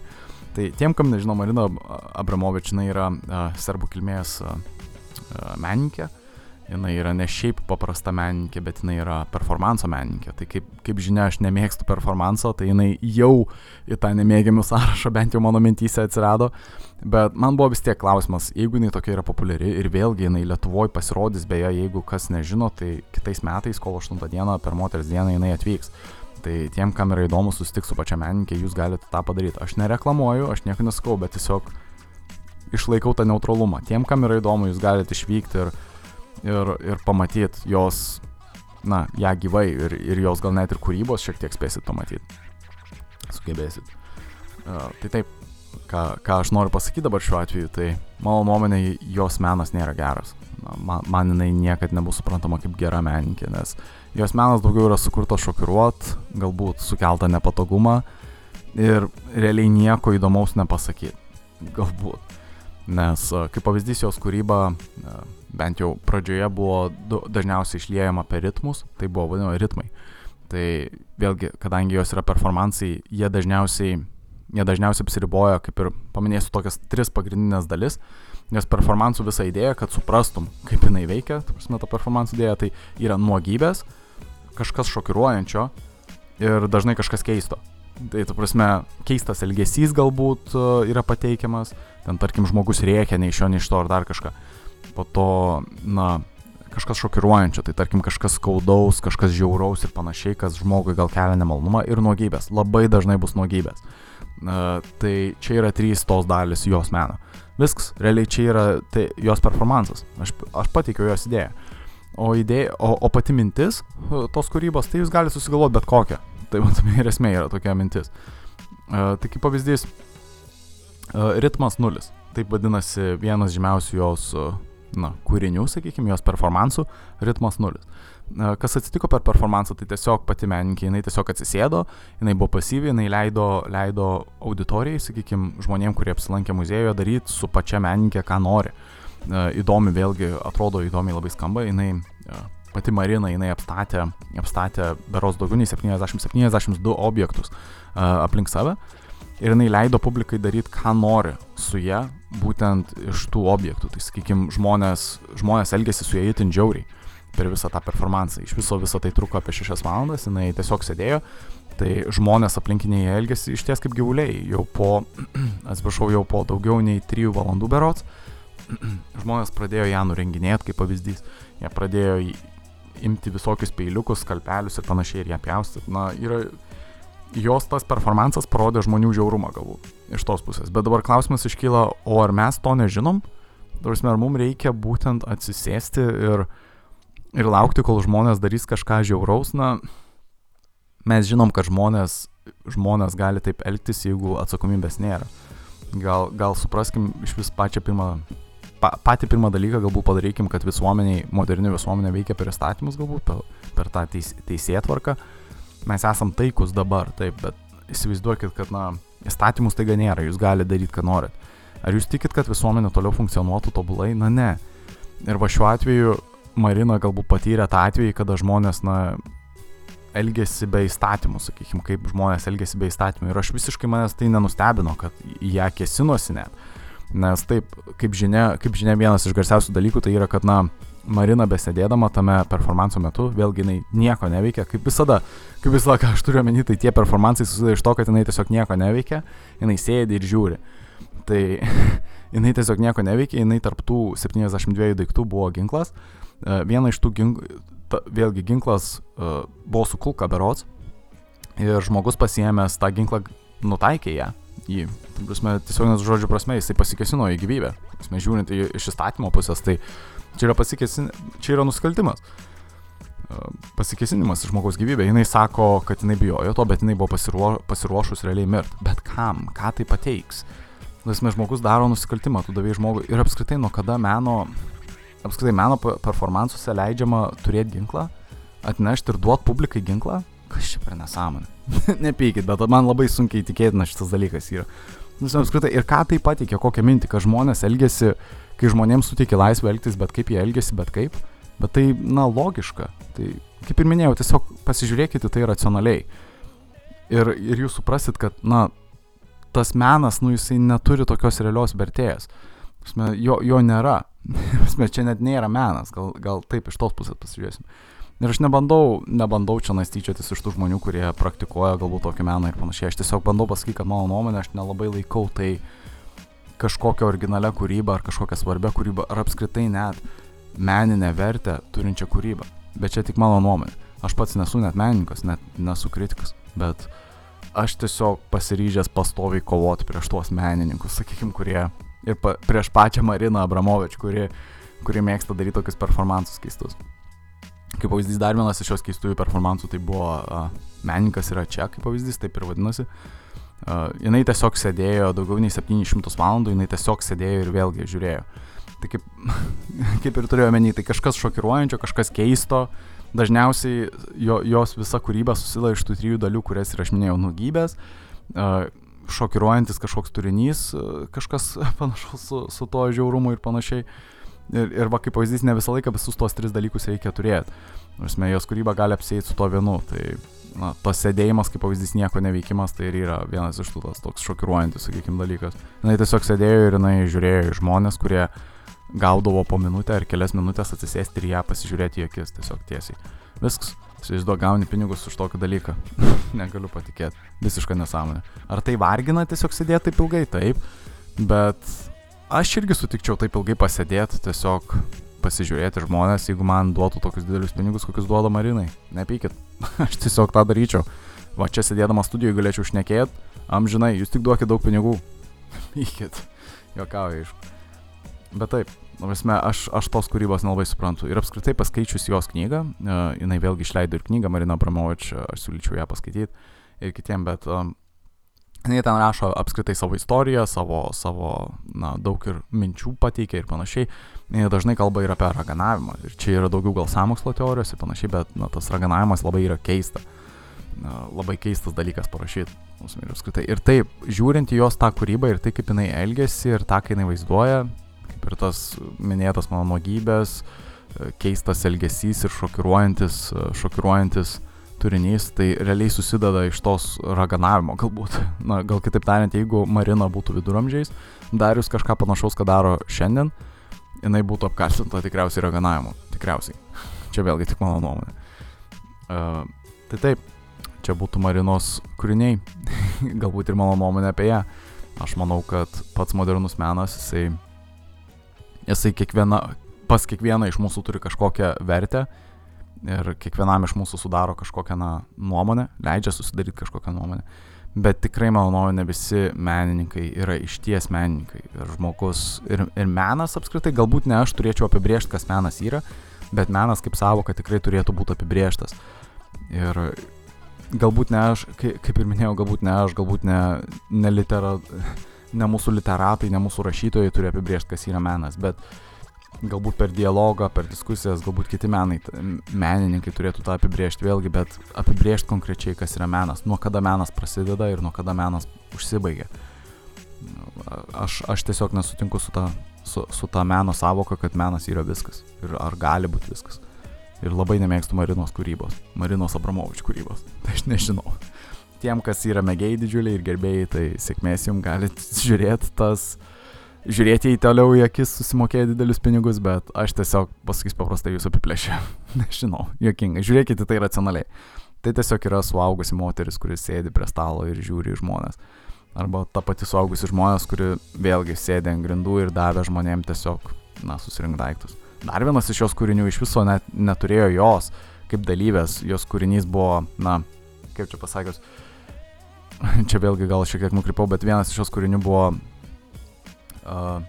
Tai tiem, kam nežinau, Marina Abramovič, jinai yra uh, serbų kilmės uh, menininkė. Uh, jinai yra ne šiaip paprasta menininkė, bet jinai yra performanso menininkė. Tai kaip, kaip žinia, aš nemėgstu performanso, tai jinai jau į tą nemėgiamų sąrašą bent jau mano mintyse atsirado. Bet man buvo vis tiek klausimas, jeigu jinai tokia yra populiari ir vėlgi jinai Lietuvoje pasirodys, beje, jeigu kas nežino, tai kitais metais, kovo 8 dieną per moters dieną jinai atvyks. Tai tiem, kam yra įdomu susitikti su pačia menininkė, jūs galite tą padaryti. Aš nereklamuoju, aš nieko nesakau, bet tiesiog išlaikau tą neutralumą. Tiem, kam yra įdomu, jūs galite išvykti ir ir, ir pamatyt jos, na, ją gyvai ir, ir jos gal net ir kūrybos šiek tiek spėsit pamatyti. Sugebėsit. Uh, tai taip, ką, ką aš noriu pasakyti dabar šiuo atveju, tai mano nuomonė, jos menas nėra geras. Man, man jinai niekada nebus suprantama kaip gera menininkė, nes jos menas daugiau yra sukurtas šokiruot, galbūt sukeltą nepatogumą ir realiai nieko įdomaus nepasakyti. Galbūt. Nes kaip pavyzdys jos kūryba, bent jau pradžioje buvo dažniausiai išliejama per ritmus, tai buvo vadinama ritmai. Tai vėlgi, kadangi jos yra performansai, jie dažniausiai jie dažniausiai apsiriboja, kaip ir paminėsiu tokias tris pagrindinės dalis, nes performansų visa idėja, kad suprastum, kaip jinai veikia, ta prasme, ta performansų idėja, tai yra nuogybės, kažkas šokiruojančio ir dažnai kažkas keisto. Tai, ta prasme, keistas elgesys galbūt e, yra pateikiamas, ten tarkim žmogus rėkia, nei iš jo, nei iš to ar dar kažką. Po to, na, kažkas šokiruojančio, tai tarkim kažkas skaudaus, kažkas žiauraus ir panašiai, kas žmogui gal kelia nemalnumą ir nuogybės. Labai dažnai bus nuogybės. Uh, tai čia yra trys tos dalis jos meno. Viskas, realiai čia yra tai jos performances. Aš, aš pateikiau jos idėją. O, idėja, o, o pati mintis tos kūrybos, tai jūs galite susigalvoti bet kokią. Tai matome ir esmė yra tokia mintis. Uh, tai kaip pavyzdys, uh, ritmas nulis. Taip vadinasi vienas žymiausių jos uh, na, kūrinių, sakykime, jos performansų, ritmas nulis. Kas atsitiko per performansą, tai tiesiog pati menininkė, jinai tiesiog atsisėdo, jinai buvo pasyvi, jinai leido, leido auditorijai, sakykime, žmonėm, kurie apsilankė muziejuje, daryti su pačia menininkė, ką nori. Įdomi, vėlgi, atrodo įdomiai labai skamba, jinai pati Marina, jinai apstatė, apstatė beros daugiau nei 70-72 objektus aplink save ir jinai leido publikai daryti, ką nori su ją, būtent iš tų objektų. Tai sakykime, žmonės, žmonės elgėsi su ją itin žiauriai per visą tą performansą. Iš viso visą tai truko apie 6 valandas, jinai tiesiog sėdėjo, tai žmonės aplinkiniai elgėsi iš ties kaip gyvuliai. Jau po, atsiprašau, jau po daugiau nei 3 valandų berots, žmonės pradėjo ją nurenginėti kaip pavyzdys. Jie pradėjo imti visokius peiliukus, skalpelius ir panašiai ir ją pjaustyti. Na, yra, jos tas performansas parodė žmonių žiaurumą galbūt iš tos pusės. Bet dabar klausimas iškyla, o ar mes to nežinom? Tarsi, ar mums reikia būtent atsisėsti ir ir laukti, kol žmonės darys kažką žiauraus, na, mes žinom, kad žmonės, žmonės gali taip elgtis, jeigu atsakomybės nėra. Gal, gal supraskim iš vis pačią pirmą, pa, patį pirmą dalyką galbūt padarykim, kad visuomeniai, moderni visuomenė veikia per įstatymus galbūt, per, per tą teis, teisėtvarką. Mes esam taikus dabar, taip, bet įsivaizduokit, kad, na, įstatymus taiga nėra, jūs galite daryti, ką norit. Ar jūs tikit, kad visuomenė toliau funkcionuotų tobulai? Na ne. Ir va šiuo atveju Marina galbūt patyrė tą atvejį, kada žmonės, na, elgesi be įstatymų, sakykime, kaip žmonės elgesi be įstatymų. Ir aš visiškai manęs tai nenustebino, kad ją kesinosi net. Nes taip, kaip žinia, kaip žinia, vienas iš garsiausių dalykų tai yra, kad, na, Marina besėdėdama tame performanso metu, vėlgi jinai nieko neveikia, kaip visada, kaip visada, ką aš turiu omeny, tai tie performansai susideda iš to, kad jinai tiesiog nieko neveikia, jinai sėdi ir žiūri. Tai jinai tiesiog nieko neveikia, jinai tarptų 72 daiktų buvo ginklas, E, viena iš tų ginklų, vėlgi ginklas uh, buvo su kulka berots ir žmogus pasiemęs tą ginklą nutaikė ją. Jį, prasme, tiesiog nes žodžių prasme, jisai pasikesino į gyvybę. Mes žiūrint iš įstatymo pusės, tai čia yra, pasikesin, čia yra nusikaltimas. Uh, pasikesinimas žmogaus gyvybė. Jis sako, kad jinai bijojo to, bet jinai buvo pasiruo, pasiruošus realiai mirti. Bet kam? Ką tai pateiks? Nes žmogus daro nusikaltimą, tu davai žmogui. Ir apskritai, nuo kada meno apskritai meno performansuose leidžiama turėti ginklą, atnešti ir duoti publikai ginklą, kas čia per nesąmonė. Nepykit, bet man labai sunkiai tikėtina šitas dalykas yra. Nus, apskritai, ir ką tai patikė, kokią mintį, kad žmonės elgesi, kai žmonėms suteikia laisvę elgtis, bet kaip jie elgesi, bet kaip. Bet tai, na, logiška. Tai, kaip ir minėjau, tiesiog pasižiūrėkite tai racionaliai. Ir, ir jūs suprasit, kad, na, tas menas, nu, jisai neturi tokios realios vertėjas. Jo, jo nėra. Čia net nėra menas, gal, gal taip iš tos pusės pasižiūrėsim. Ir aš nebandau, nebandau čia nastyčiotis iš tų žmonių, kurie praktikuoja galbūt tokį meną ir panašiai. Aš tiesiog bandau pasakyti, kad mano nuomonė, aš nelabai laikau tai kažkokią originalią kūrybą ar kažkokią svarbę kūrybą ar apskritai net meninę vertę turinčią kūrybą. Bet čia tik mano nuomonė. Aš pats nesu net menininkas, net nesu kritikas, bet aš tiesiog pasiryžęs pastoviai kovoti prieš tuos menininkus, sakykime, kurie ir pa, prieš pačią Mariną Abramovič, kuri, kuri mėgsta daryti tokius performansus keistus. Kaip pavyzdys, dar vienas iš šios keistųjų performansų tai buvo uh, Menininkas yra čia, kaip pavyzdys, taip ir vadinasi. Uh, jinai tiesiog sėdėjo daugiau nei 700 valandų, jinai tiesiog sėdėjo ir vėlgi žiūrėjo. Tai kaip, kaip ir turėjau menį, tai kažkas šokiruojančio, kažkas keisto. Dažniausiai jo, jos visa kūryba susideda iš tų trijų dalių, kurias ir aš minėjau - nugybės, uh, šokiruojantis kažkoks turinys, uh, kažkas panašaus su, su to žiaurumu ir panašiai. Ir, ir va, kaip pavyzdys, ne visą laiką visus tos tris dalykus reikia turėti. Nors jos kūryba gali apsėti su to vienu. Tai na, tas sėdėjimas, kaip pavyzdys, nieko neveikimas, tai ir yra vienas iš tų tas toks šokiruojantis, sakykime, dalykas. Jis tiesiog sėdėjo ir jinai žiūrėjo į žmonės, kurie gaudavo po minutę ar kelias minutės atsisėsti ir ją pasižiūrėti į akis tiesiog tiesiai. Viskas. Įsivaizduoju, gauni pinigus už tokį dalyką. Negaliu patikėti. Visiška nesąmonė. Ar tai vargina tiesiog sėdėti taip ilgai? Taip. Bet aš irgi sutikčiau taip ilgai pasėdėti, tiesiog pasižiūrėti žmonės, jeigu man duotų tokius didelius pinigus, kokius duoda Marinai. Nepykit, aš tiesiog tą daryčiau. Va čia sėdėdama studijoje galėčiau šnekėti, amžinai, jūs tik duokit daug pinigų. Pykit, juokauju iš. Bet taip, Prasme, aš, aš tos kūrybos nelabai suprantu. Ir apskritai paskaičius jos knygą, uh, jinai vėlgi išleido ir knygą Marina Bramovič, aš siūlyčiau ją paskaityti ir kitiem, bet um, Jie ten rašo apskritai savo istoriją, savo, savo na, daug ir minčių pateikia ir panašiai. Jie dažnai kalba ir apie raganavimą. Ir čia yra daugiau gal samokslo teorijos ir panašiai, bet na, tas raganavimas labai yra keista. Na, labai keistas dalykas parašyti. Ir taip, žiūrint į jos tą kūrybą ir tai, kaip jinai elgesi ir tą, kai jinai vaizduoja, kaip ir tas minėtas mano nuogybės, keistas elgesys ir šokiruojantis, šokiruojantis turinys, tai realiai susideda iš tos raganavimo galbūt. Na, gal kitaip tariant, jeigu Marina būtų viduramžiais, darius kažką panašaus, ką daro šiandien, jinai būtų apkaltinta tikriausiai raganavimu. Tikriausiai. Čia vėlgi tik mano nuomonė. Uh, tai taip, čia būtų Marinos kūriniai, galbūt ir mano nuomonė apie ją. Aš manau, kad pats modernus menas, jisai, jisai kiekviena, pas kiekvieną iš mūsų turi kažkokią vertę ir kiekvienam iš mūsų sudaro kažkokią na, nuomonę, leidžia susidaryti kažkokią nuomonę. Bet tikrai, mano nuomonė, visi menininkai yra išties menininkai. Ir žmogus, ir, ir menas apskritai, galbūt ne aš turėčiau apibriežti, kas menas yra, bet menas kaip savoka tikrai turėtų būti apibriežtas. Ir galbūt ne aš, kaip, ir minėjau, galbūt ne aš, galbūt ne, ne, litera, ne mūsų literatai, ne mūsų rašytojai turi apibriežti, kas yra menas, bet uh, galbūt per dialogą, per diskusijas, galbūt kiti menai, menininkai turėtų tą apibriežti vėlgi, bet apibriežti konkrečiai, kas yra menas, nuo kada menas prasideda ir nuo kada menas užsibaigia. Aš, aš tiesiog nesutinku su ta, su, su ta meno savoka, kad menas yra viskas ir ar gali būti viskas. Ir labai nemėgstu Marinos kūrybos, Marinos Abramovič kūrybos, tai aš nežinau. Tiem, kas yra mėgėjai didžiuliai ir gerbėjai, tai sėkmės jums galite žiūrėti tas uh, žiūrėti į toliau į akis, susimokėti didelius pinigus, bet aš tiesiog pasakys paprastai jūsų apiplėšė. Nežinau, juokingai. Žiūrėkite tai racionaliai. Tai tiesiog yra suaugusi moteris, kuris sėdi prie stalo ir žiūri į žmonės. Arba ta pati suaugusi žmonės, kuri vėlgi sėdė ant grindų ir davė žmonėm tiesiog, na, susirink daiktus. Dar vienas iš jos kūrinių iš viso net neturėjo jos kaip dalyvės, jos kūrinys buvo, na, kaip čia pasakius, čia vėlgi gal šiek tiek nukrypau, bet vienas iš jos kūrinių buvo uh,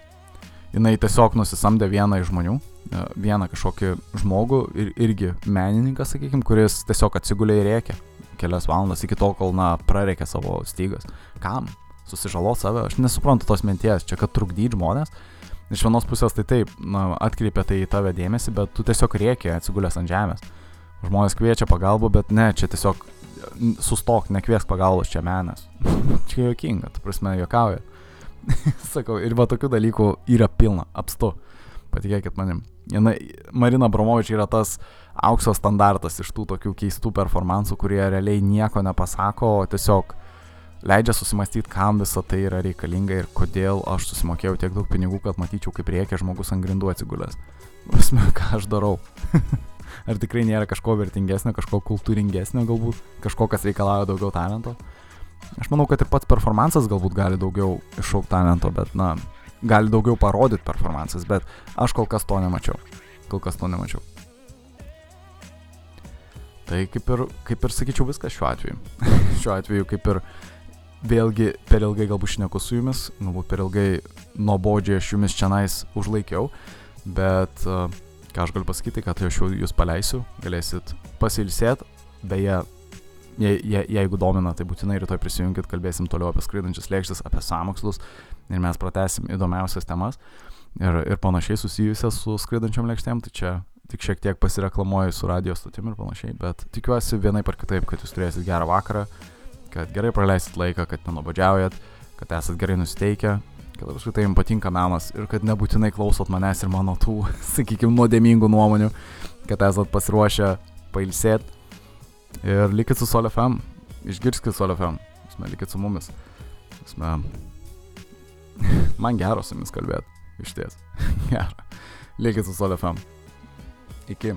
jinai tiesiog nusisamdė vieną iš žmonių, uh, vieną kažkokį žmogų ir irgi menininką, sakykime, kuris tiesiog atsigulė ir rėkė kelias valandas iki tol, kol, na, prareikė savo stygas. Kam? Susižalo save? Aš nesuprantu tos minties, čia kad trukdyti žmonės. Iš vienos pusės tai taip, na, atkreipia tai į tave dėmesį, bet tu tiesiog rėkė atsigulęs ant žemės. Žmonės kviečia pagalbą, bet ne, čia tiesiog sustok, nekviesk pagalbos, čia menas. čia jokinga, tu prasme, juokauja. Sakau, ir va tokių dalykų yra pilna, apstu. Patikėkit manim. Jana, Marina Bromovič yra tas aukso standartas iš tų tokių keistų performansų, kurie realiai nieko nepasako, o tiesiog leidžia susimastyti, kam visa tai yra reikalinga ir kodėl aš susimokėjau tiek daug pinigų, kad matyčiau, kaip reikia žmogus ant grindų atsigulęs. Prasme, ką aš darau. Ar tikrai nėra kažko vertingesnio, kažko kultūringesnio galbūt, kažko, kas reikalauja daugiau talento. Aš manau, kad ir pats performances galbūt gali daugiau iššaukti talento, bet, na, gali daugiau parodyti performances, bet aš kol kas to nemačiau. Kol kas to nemačiau. Tai kaip ir, kaip ir sakyčiau viskas šiuo atveju. šiuo atveju kaip ir vėlgi per ilgai galbūt šneku su jumis, galbūt per ilgai nuobodžiai aš jumis čia nais užlaikiau, bet ką aš galiu pasakyti, kad aš jau jūs paleisiu, galėsit pasilsėti, beje, je, je, jeigu domina, tai būtinai rytoj prisijunkit, kalbėsim toliau apie skraidančias lėkštis, apie samokslus ir mes pratesim įdomiausias temas ir, ir panašiai susijusias su skraidančiam lėkštėm, tai čia tik šiek tiek pasireklamuoju su radio stotim ir panašiai, bet tikiuosi vienai par kitaip, kad jūs turėsit gerą vakarą, kad gerai praleisit laiką, kad nenubodžiaujat, kad esat gerai nusiteikę, kad apskritai jums patinka menas ir kad nebūtinai klausot manęs ir mano tų, sakykime, nuodėmingų nuomonių, kad esat pasiruošę pailsėti ir likit su Sol FM, išgirskit Sol FM, likit su mumis. Esme, man gero su jumis kalbėti, iš ties. Gero. Likit su Sol FM. Iki.